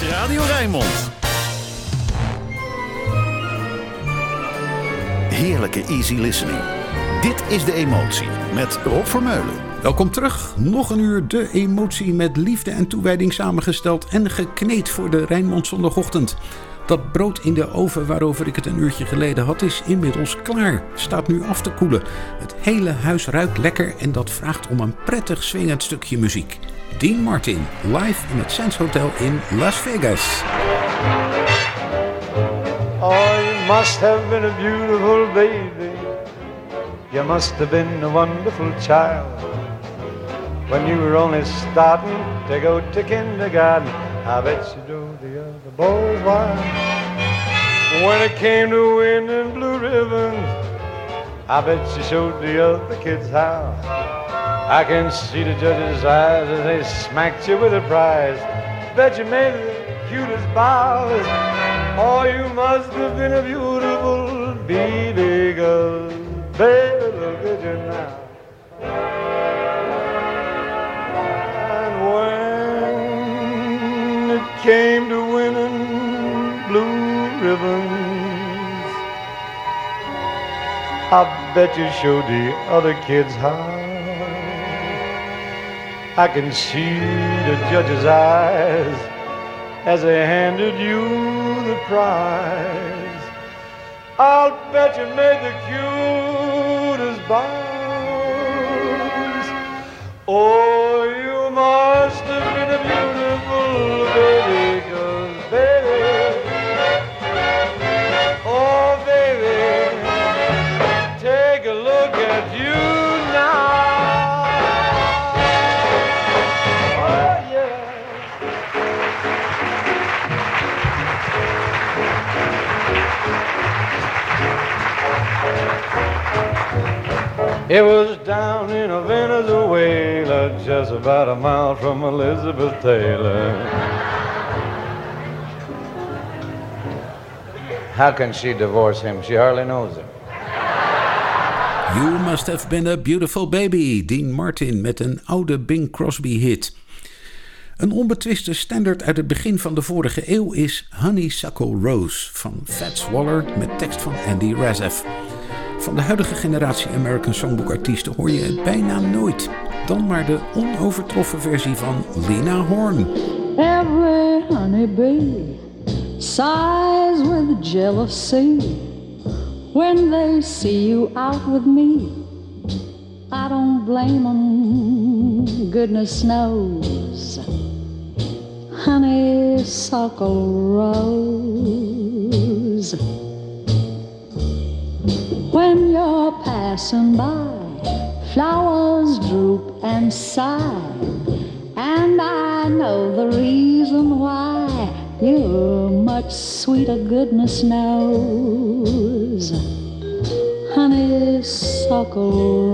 is Radio Rijnmond. Heerlijke easy listening. Dit is De Emotie met Rob Vermeulen. Welkom terug. Nog een uur de emotie met liefde en toewijding samengesteld en gekneed voor de Rijnmond zondagochtend. Dat brood in de oven waarover ik het een uurtje geleden had is inmiddels klaar. Staat nu af te koelen. Het hele huis ruikt lekker en dat vraagt om een prettig swingend stukje muziek. Dean Martin, live in het Sands Hotel in Las Vegas. Oh, you must have been a beautiful baby. You must have been a wonderful child. When you were only starting to go to kindergarten, I bet you drove the other boys wild. When it came to winning blue ribbons, I bet you showed the other kids how. I can see the judges' eyes as they smacked you with a prize. Bet you made the cutest bows. Oh, you must have been a beautiful baby girl. Baby, look at you now. And when it came to winning blue ribbons, I bet you showed the other kids how. I can see the judge's eyes as they handed you the prize. I'll bet you made the cutest bows. Oh, It was down in a Venezuela, just about a mile from Elizabeth Taylor. How can she divorce him? She hardly knows him. You Must Have Been a Beautiful Baby, Dean Martin met een oude Bing Crosby hit. Een onbetwiste standaard uit het begin van de vorige eeuw is Honeysuckle Rose van Fats Waller met tekst van Andy Razaf. Van de huidige generatie American Songbook artiesten hoor je het bijna nooit. Dan maar de onovertroffen versie van Lena Horne. Every honeybee sighs with jealousy when they see you out with me. I don't blame them, goodness knows. Honeysuckle rose. When you're passing by, flowers droop and sigh. And I know the reason why you're much sweeter, goodness knows. Honeysuckle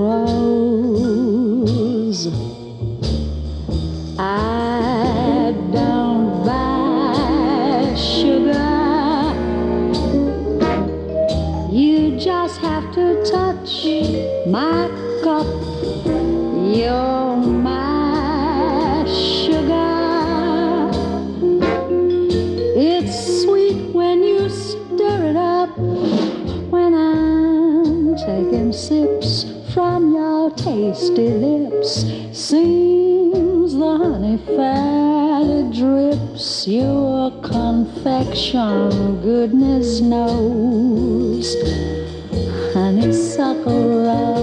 rose. My cup. You're my sugar. It's sweet when you stir it up. When I'm taking sips from your tasty lips, seems the honey fairly drips. Your confection, goodness knows honeysuckle rose.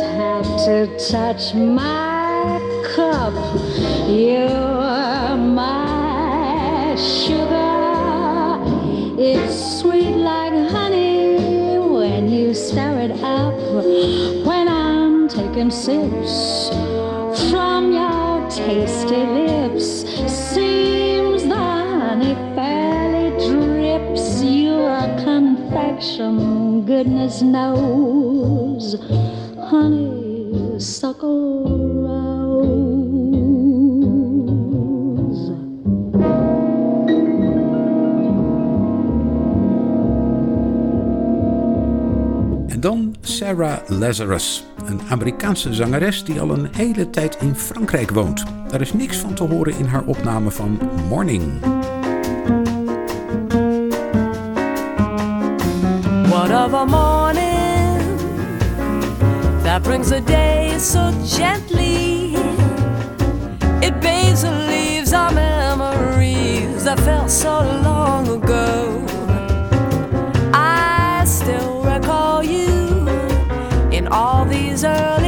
Have had to touch my cup. You are my sugar. It's sweet like honey when you stir it up. When I'm taking sips from your tasty lips, seems the honey fairly drips. You are confection, goodness knows. honeysuckle rose. En dan Sarah Lazarus, een Amerikaanse zangeres die al een hele tijd in Frankrijk woont. Daar is niks van te horen in haar opname van Morning. What a morning? that brings the day so gently. It bathes the leaves of memories that felt so long ago. I still recall you in all these early.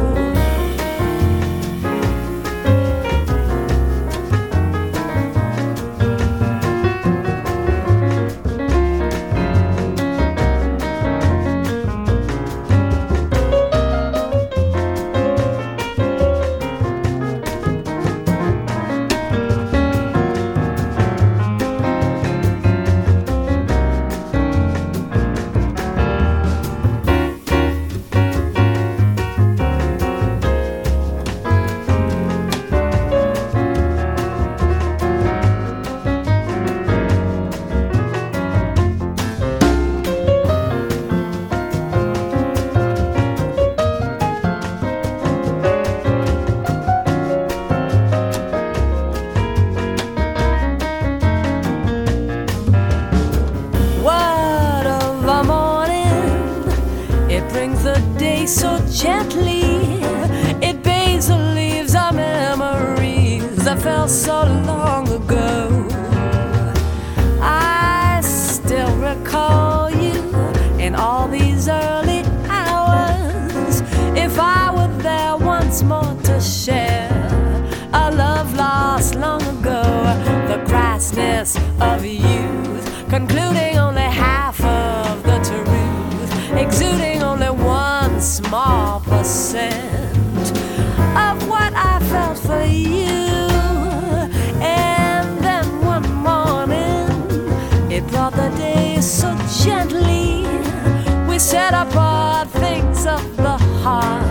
set apart things of the heart.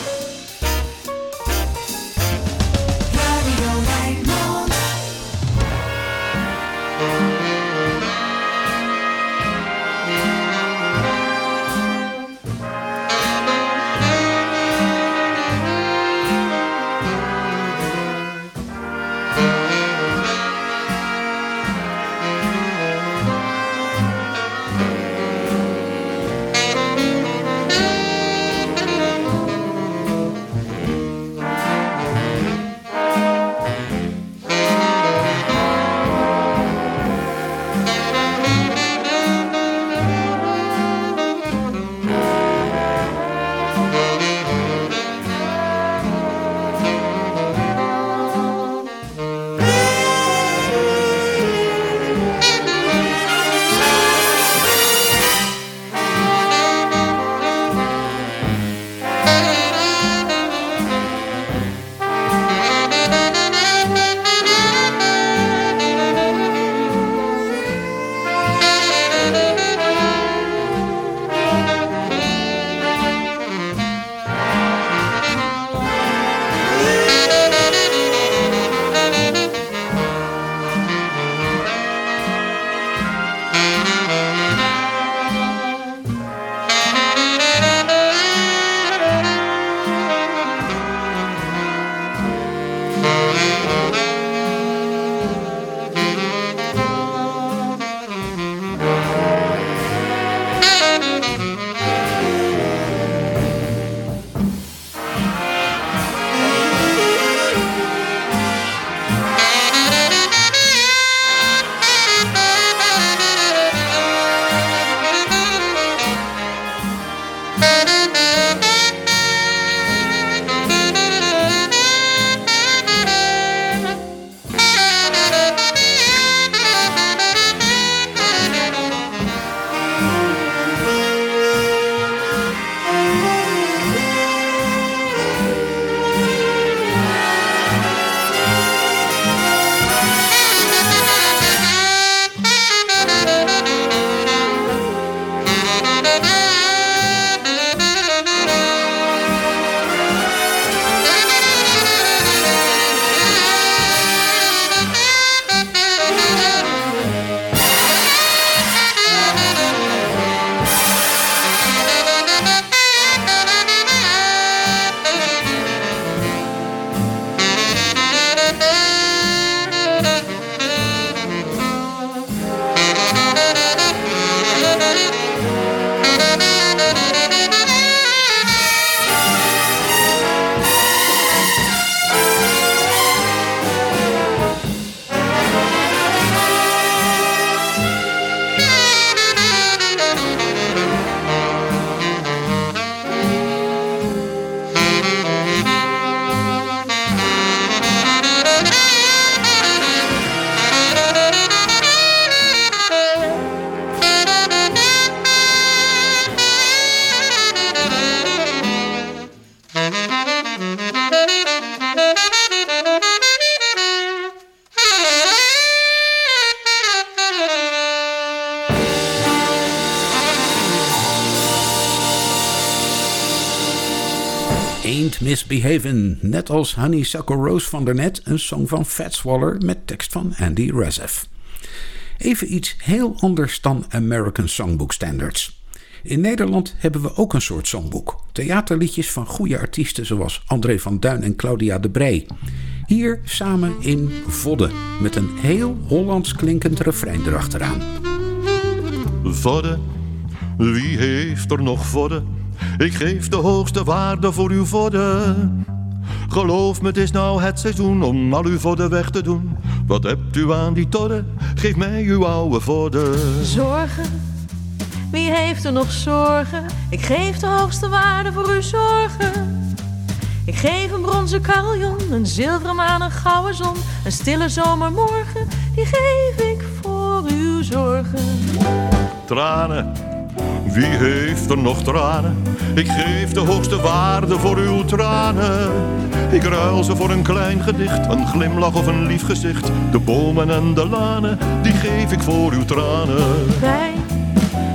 Misbehavin', net als Honeysuckle Rose van daarnet, een song van Fats Waller met tekst van Andy Razef. Even iets heel anders dan American Songbook Standards. In Nederland hebben we ook een soort songboek. Theaterliedjes van goede artiesten zoals André van Duin en Claudia de Brij. Hier samen in Vodde, met een heel Hollands klinkend refrein erachteraan. Vodde, wie heeft er nog vodde? Ik geef de hoogste waarde voor uw vodde. Geloof me, het is nou het seizoen om al uw vodde weg te doen. Wat hebt u aan die todde? Geef mij uw oude vodde. Zorgen? Wie heeft er nog zorgen? Ik geef de hoogste waarde voor uw zorgen. Ik geef een bronzen carillon, een zilveren maan, een gouden zon, een stille zomermorgen. Die geef ik voor uw zorgen. Tranen, wie heeft er nog tranen? Ik geef de hoogste waarde voor uw tranen. Ik ruil ze voor een klein gedicht, een glimlach of een lief gezicht. De bomen en de lanen, die geef ik voor uw tranen. Pijn,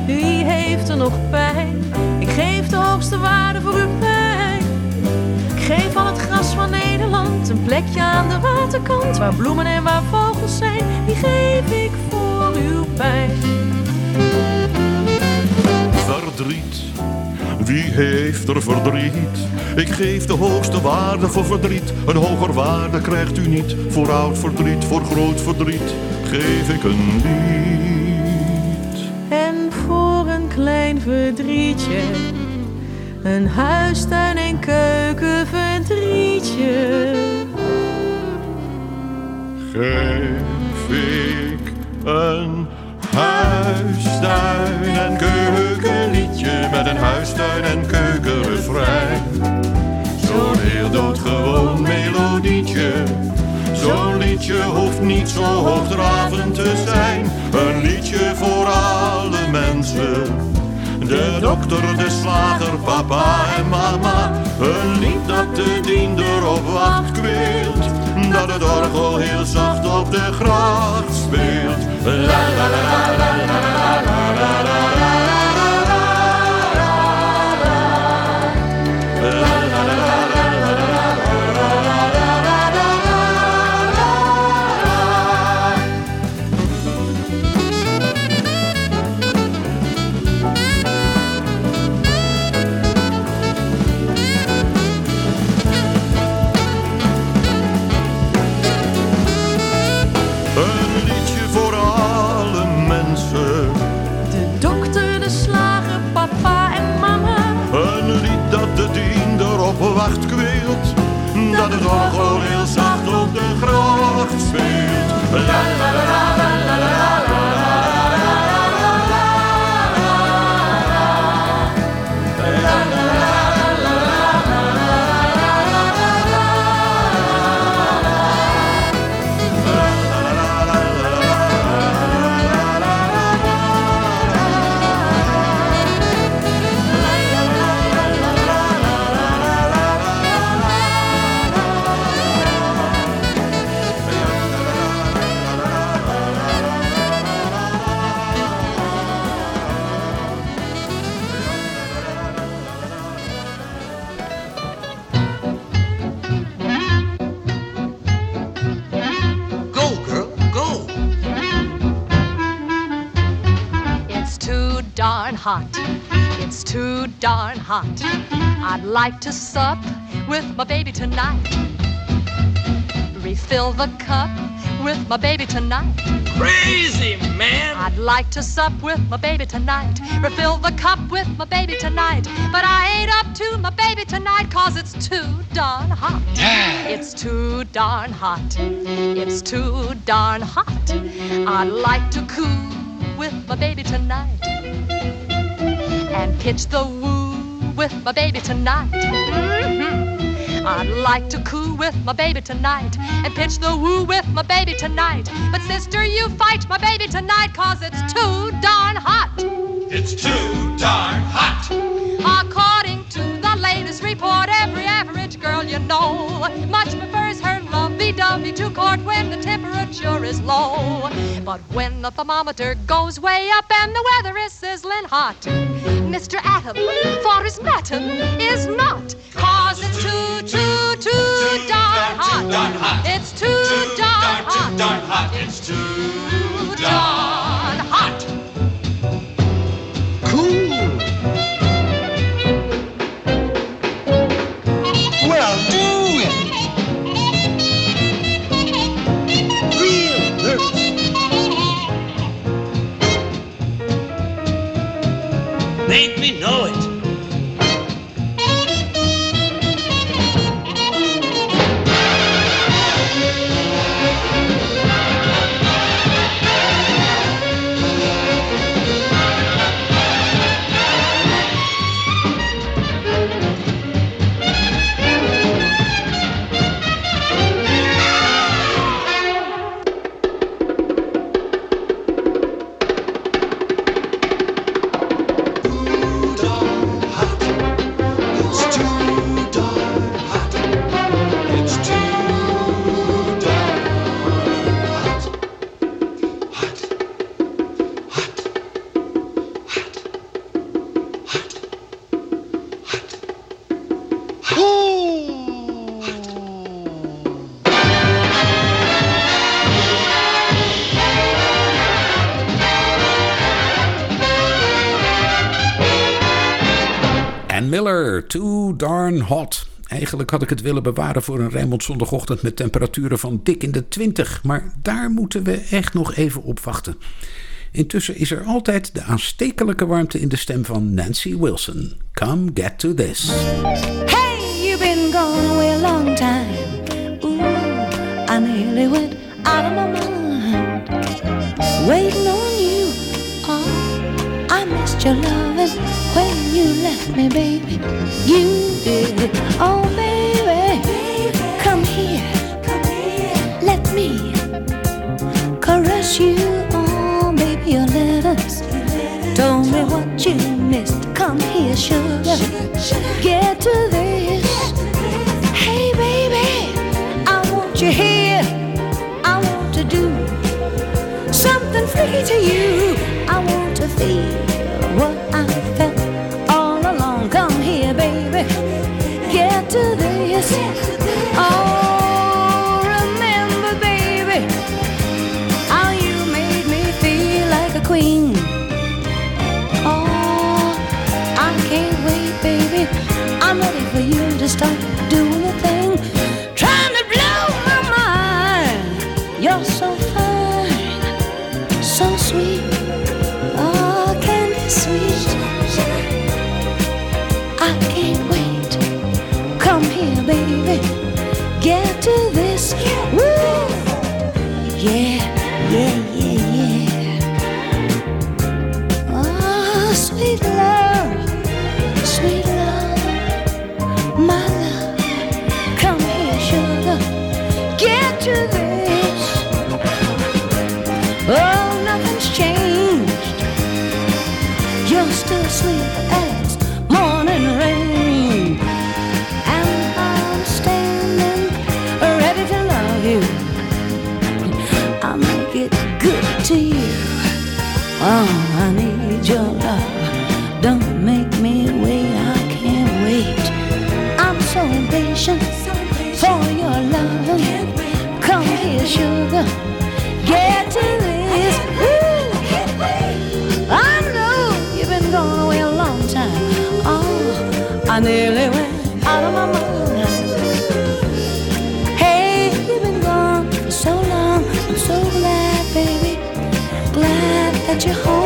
wie heeft er nog pijn? Ik geef de hoogste waarde voor uw pijn. Ik geef al het gras van Nederland een plekje aan de waterkant. Waar bloemen en waar vogels zijn, die geef ik voor uw pijn. Verdriet, wie heeft er verdriet? Ik geef de hoogste waarde voor verdriet. Een hoger waarde krijgt u niet. Voor oud verdriet, voor groot verdriet, geef ik een lied. En voor een klein verdrietje, een huistuin en keukenverdrietje. Geef ik een huistuin en keukenliedje met een huistuin en keukenrefrein. Zo'n heel doodgewoon melodietje. Zo'n liedje hoeft niet zo hoogdravend te zijn. Een liedje voor alle mensen. De dokter, de slager, papa en mama. Een lied dat de diender op wacht kweelt. Dat het orgel heel zacht op de gracht speelt. La la la la la la la la la like to sup with my baby tonight. Refill the cup with my baby tonight. Crazy, man. I'd like to sup with my baby tonight. Refill the cup with my baby tonight. But I ain't up to my baby tonight, cause it's too darn hot. It's too darn hot. It's too darn hot. I'd like to cool with my baby tonight. And pitch the woo with my baby tonight. Mhm. I'd like to coo with my baby tonight and pitch the woo with my baby tonight. But sister, you fight my baby tonight cause it's too darn hot. It's too darn hot. According to the latest report, every average girl you know much prefers her love lovey-dovey to court when the temperature is low. But when the thermometer goes way up and the weather is sizzling hot, Mr. Adam, for his matin, is not. Cause it's too, too, too darn hot. It's too darn hot. darn hot. It's too Too darn Make me know it. Hot. Eigenlijk had ik het willen bewaren voor een Rijnmond zondagochtend met temperaturen van dik in de 20. Maar daar moeten we echt nog even op wachten. Intussen is er altijd de aanstekelijke warmte in de stem van Nancy Wilson. Come get to this. Hey, you've been gone away a long time. Ooh, I nearly went out of my mind. Waiting on you. Oh, I missed your you left me, baby. You did. Oh, baby, come here. Let me caress you. Oh, baby, your letters told me what you missed. Come here, sugar. Get to this. Hey, baby, I want you here. I nearly went out of my mind. Hey, you've been gone for so long. I'm so glad, baby. Glad that you're home.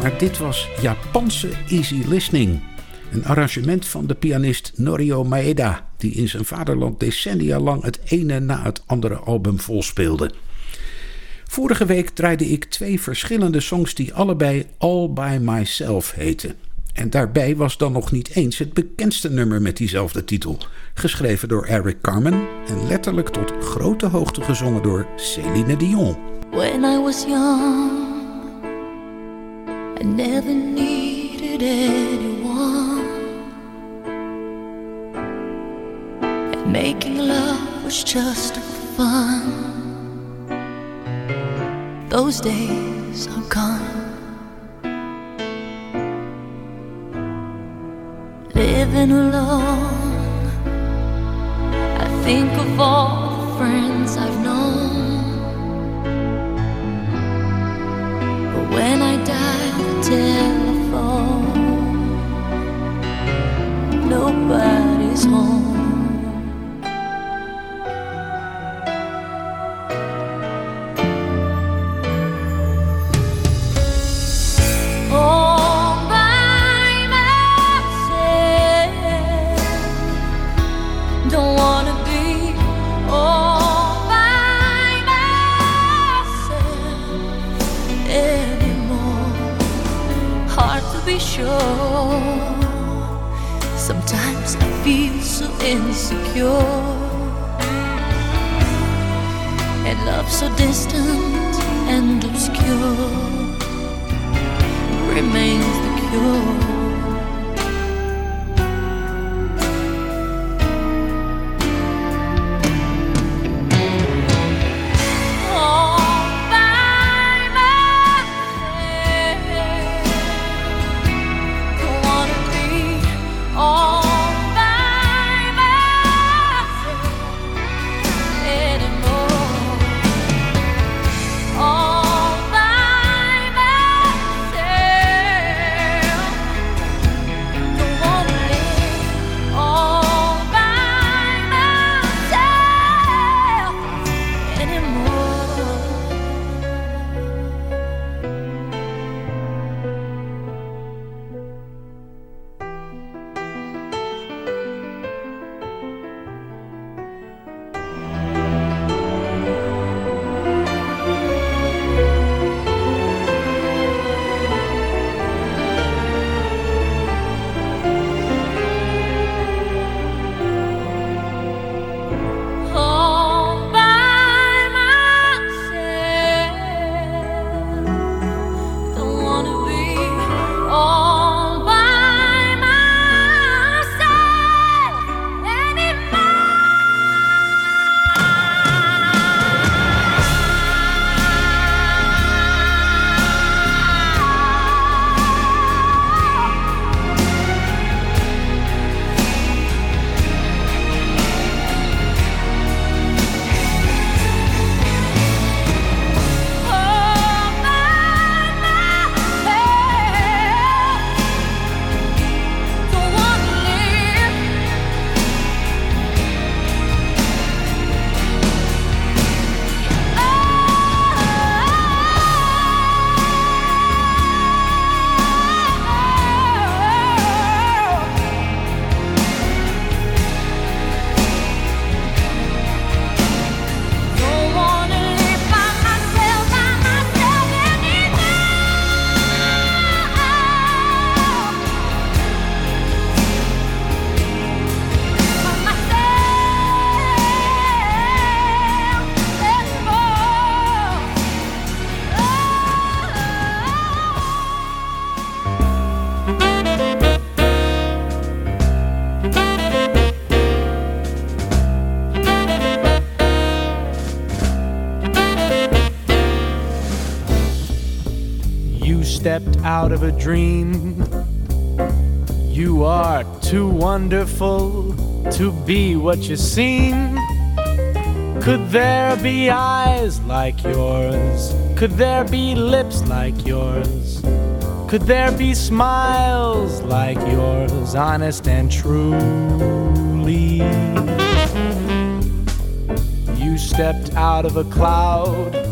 Maar dit was Japanse easy listening. Een arrangement van de pianist Norio Maeda, die in zijn vaderland decennia lang het ene na het andere album volspeelde. Vorige week draaide ik twee verschillende songs die allebei All By Myself heten. En daarbij was dan nog niet eens het bekendste nummer met diezelfde titel. Geschreven door Eric Carmen en letterlijk tot grote hoogte gezongen door Celine Dion. When I was young, I never needed anyone. And making love was just fun. Those days are gone. Living alone, I think of all the friends I've known. Insecure. And love so distant and obscure remains the cure. Of a dream. You are too wonderful to be what you seem. Could there be eyes like yours? Could there be lips like yours? Could there be smiles like yours, honest and truly? You stepped out of a cloud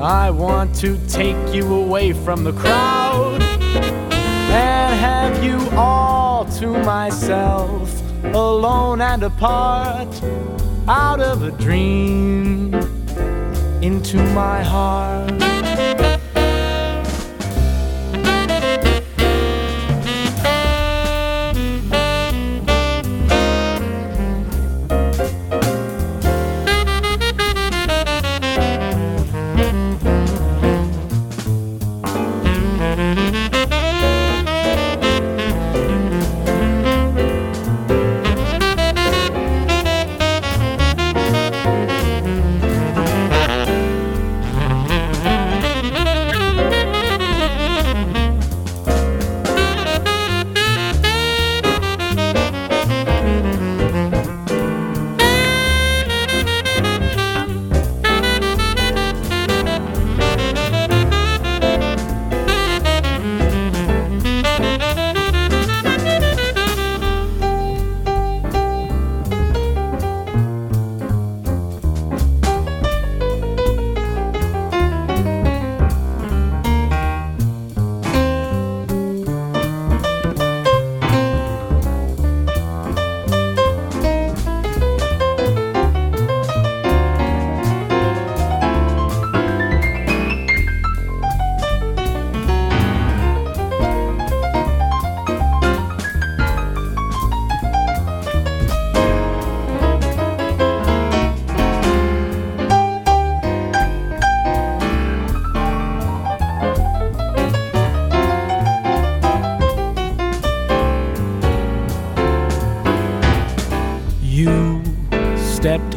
I want to take you away from the crowd and have you all to myself, alone and apart, out of a dream into my heart.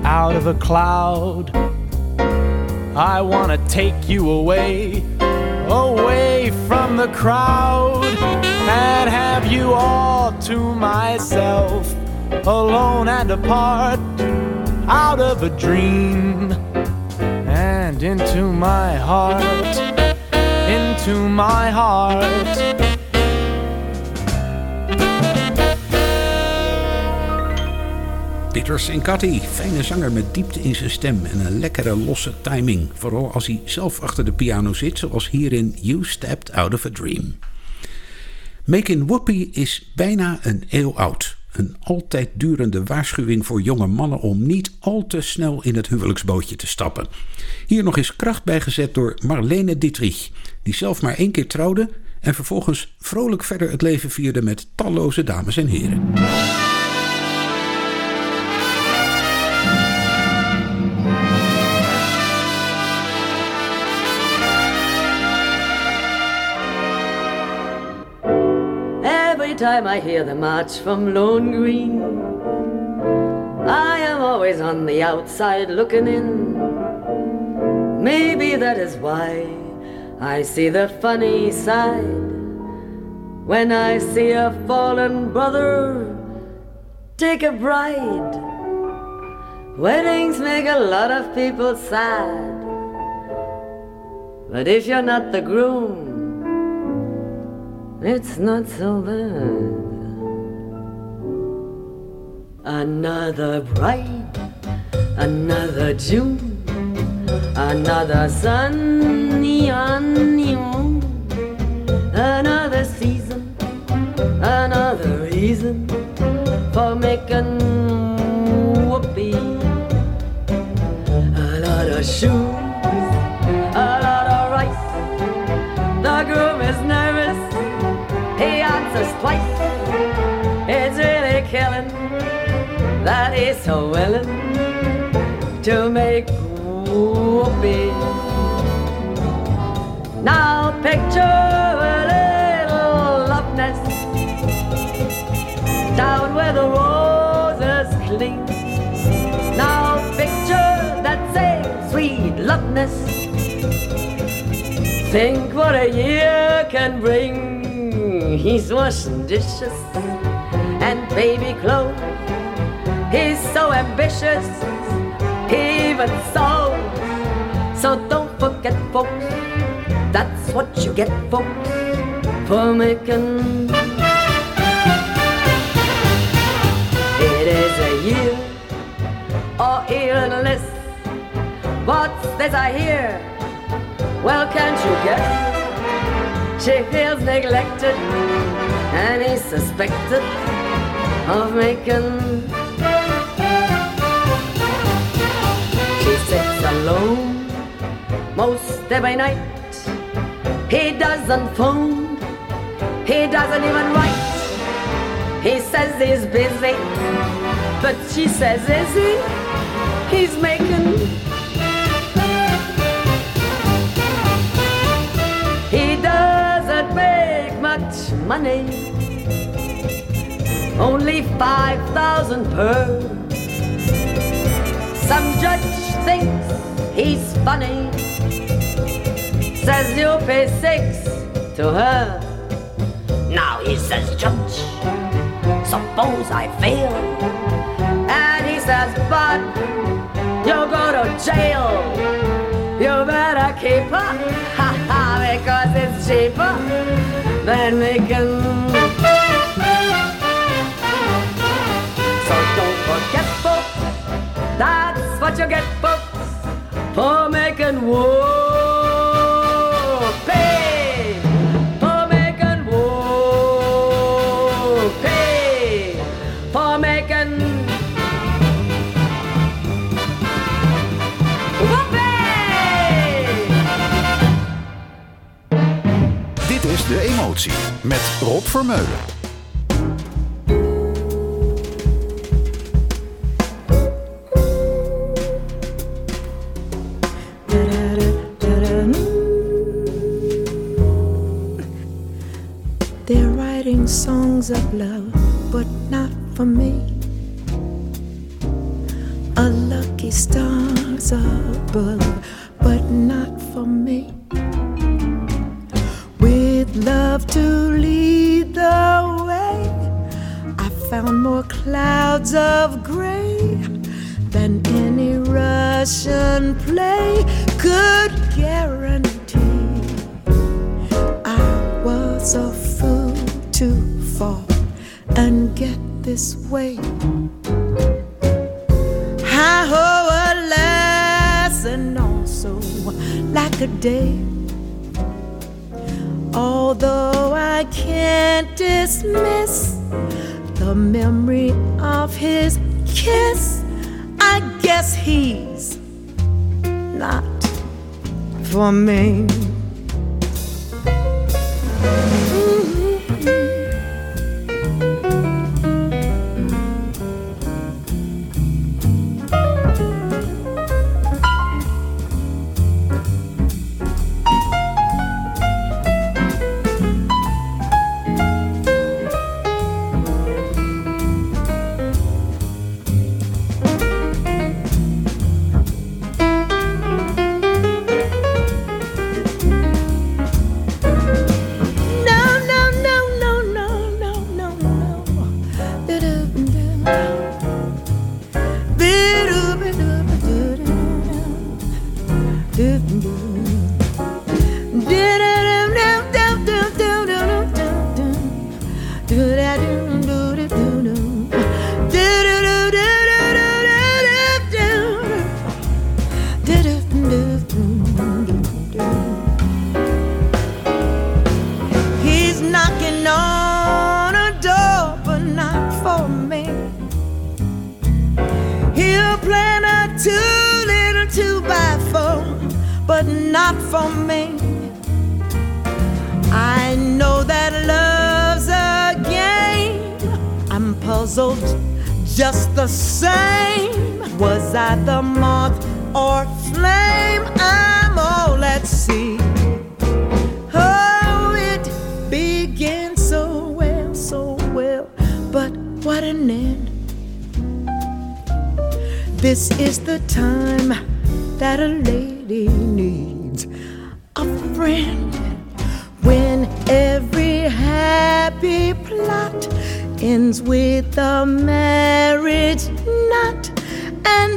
Out of a cloud. I wanna take you away, away from the crowd, and have you all to myself, alone and apart, out of a dream and into my heart, into my heart. Peter Senkati, fijne zanger met diepte in zijn stem en een lekkere losse timing. Vooral als hij zelf achter de piano zit, zoals hier in You Stepped Out of a Dream. Making Whoopie is bijna een eeuw oud. Een altijd durende waarschuwing voor jonge mannen om niet al te snel in het huwelijksbootje te stappen. Hier nog eens kracht bijgezet door Marlene Dietrich, die zelf maar één keer trouwde en vervolgens vrolijk verder het leven vierde met talloze dames en heren. Time I hear the march from Lohengrin, I am always on the outside looking in. Maybe that is why I see the funny side when I see a fallen brother take a bride. Weddings make a lot of people sad, but if you're not the groom, it's not so bad. Another bride, another June, another sunny honeymoon, another season, another reason for making whoopee. A lot so willing to make whoopee. Now picture a little love nest down where the roses cling. Now picture that same sweet loveness. Think what a year can bring. He's washing dishes and baby clothes. He's so ambitious, even so. So don't forget, folks, that's what you get, folks, for making. It is a year or even less. What's this I hear? Well, can't you guess? She feels neglected and he's suspected of making. Alone most every night. He doesn't phone, he doesn't even write. He says he's busy, but she says, is he? He's making. He doesn't make much money, only 5,000 per. Some judge thinks he's funny, says you'll pay six to her. Now he says, Judge, suppose I fail. And he says, but you'll go to jail. You better keep ha, because it's cheaper than making. So don't forget, folks, that's what you get, for making war. Pay for making war. Pay for making. Whoopee! Dit is De Emotie met Rob Vermeulen. Love,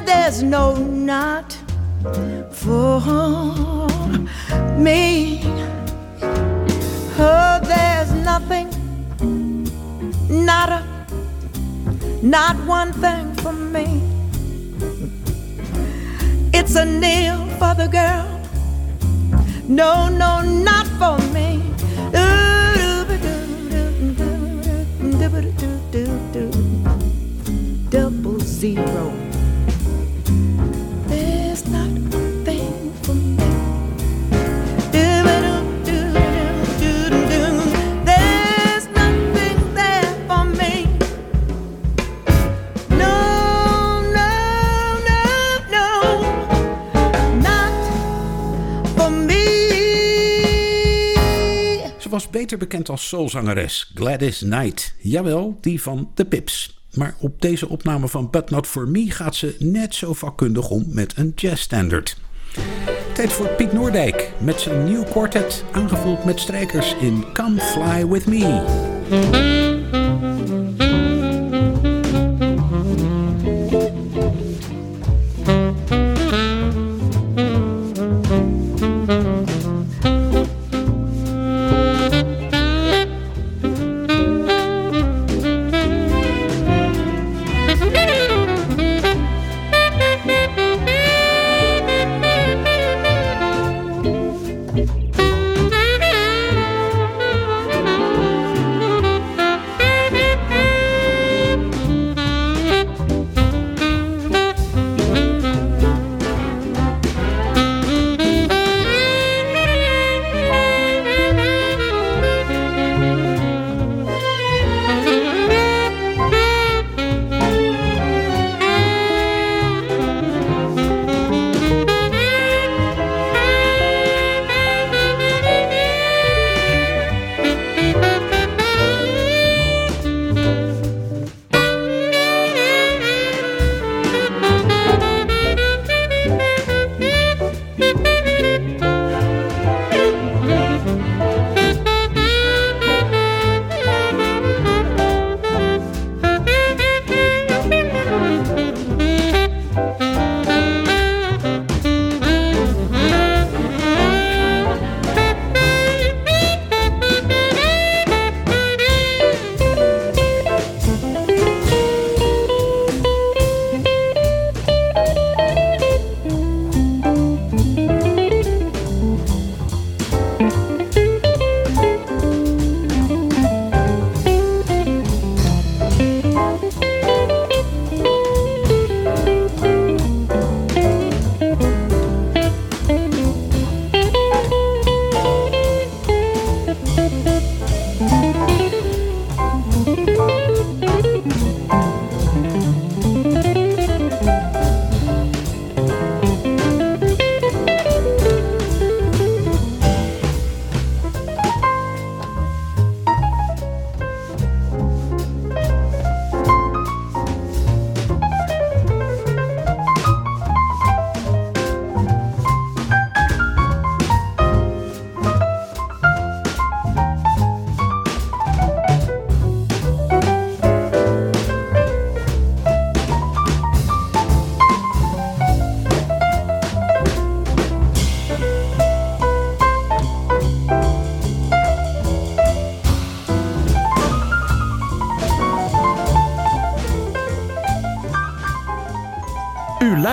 there's no knot for me. Oh, there's nothing, not a, not one thing for me. It's a nail for the girl No, no, not for me. Double zero. Beter bekend als soulzangeres Gladys Knight. Jawel, die van The Pips. Maar op deze opname van But Not For Me gaat ze net zo vakkundig om met een jazzstandard. Tijd voor Piet Noordijk met zijn nieuw quartet aangevuld met strijkers in Come Fly With Me.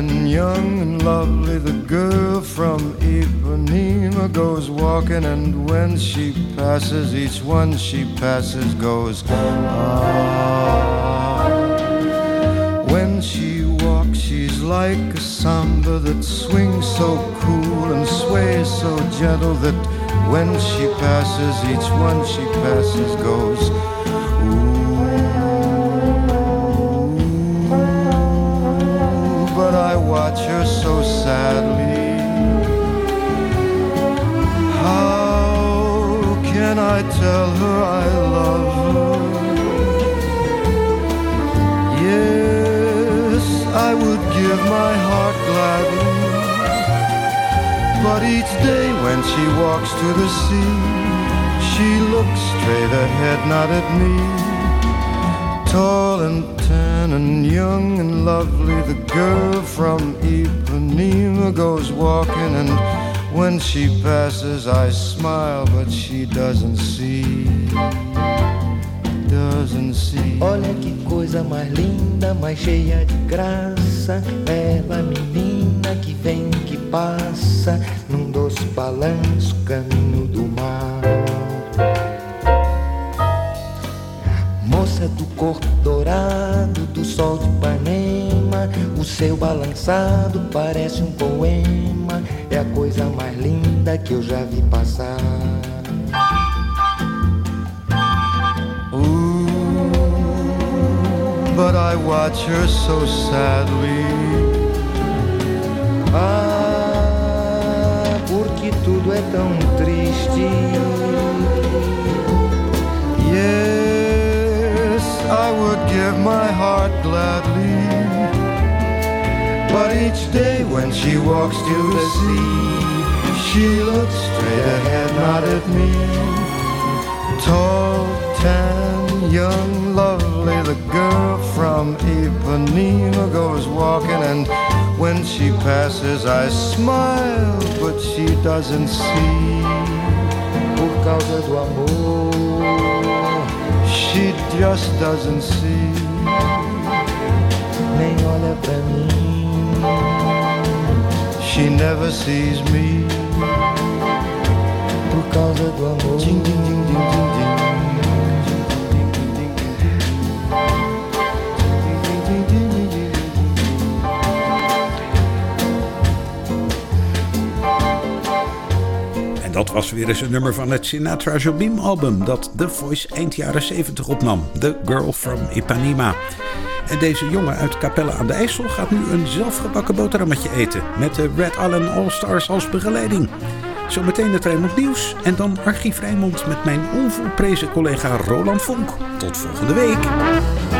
And young and lovely, the girl from Ipanema goes walking, and when she passes, each one she passes goes. Ah. When she walks, she's like a samba that swings so cool and sways so gentle that when she passes, each one she passes goes. departure so sadly. How can I tell her I love her? Yes, I would give my heart gladly. But each day when she walks to the sea, she looks straight ahead, not at me. Tall and tan and young and lovely, the girl from Ipanema goes walking, and when she passes, I smile, but she doesn't see. Doesn't see. Olha que coisa mais linda, mais cheia de graça. Ela, menina que vem, que passa, num doce balanço, caminho sol de Ipanema, o seu balançado parece um poema. É a coisa mais linda que eu já vi passar. but I watch her so sadly. Ah, porque tudo é tão triste. Yes, I would give my heart gladly. But each day when she walks to the sea, she looks straight ahead, not at me. Tall, tan, young, lovely, the girl from Ipanema goes walking, and when she passes, I smile, but she doesn't see. Por causa do amor, just doesn't see. Nem olha pra mim. She never sees me. Por causa do amor. Ding, ding, ding, ding, ding, ding. Was weer eens een nummer van het Sinatra Jobim album dat The Voice eind jaren 70 opnam. The Girl from Ipanema. En deze jongen uit Capelle aan de IJssel gaat nu een zelfgebakken boterhammetje eten. Met de Red Allen All Stars als begeleiding. Zometeen het Rijnmond Nieuws en dan Archief Rijnmond met mijn onvolprezen collega Roland Vonk. Tot volgende week.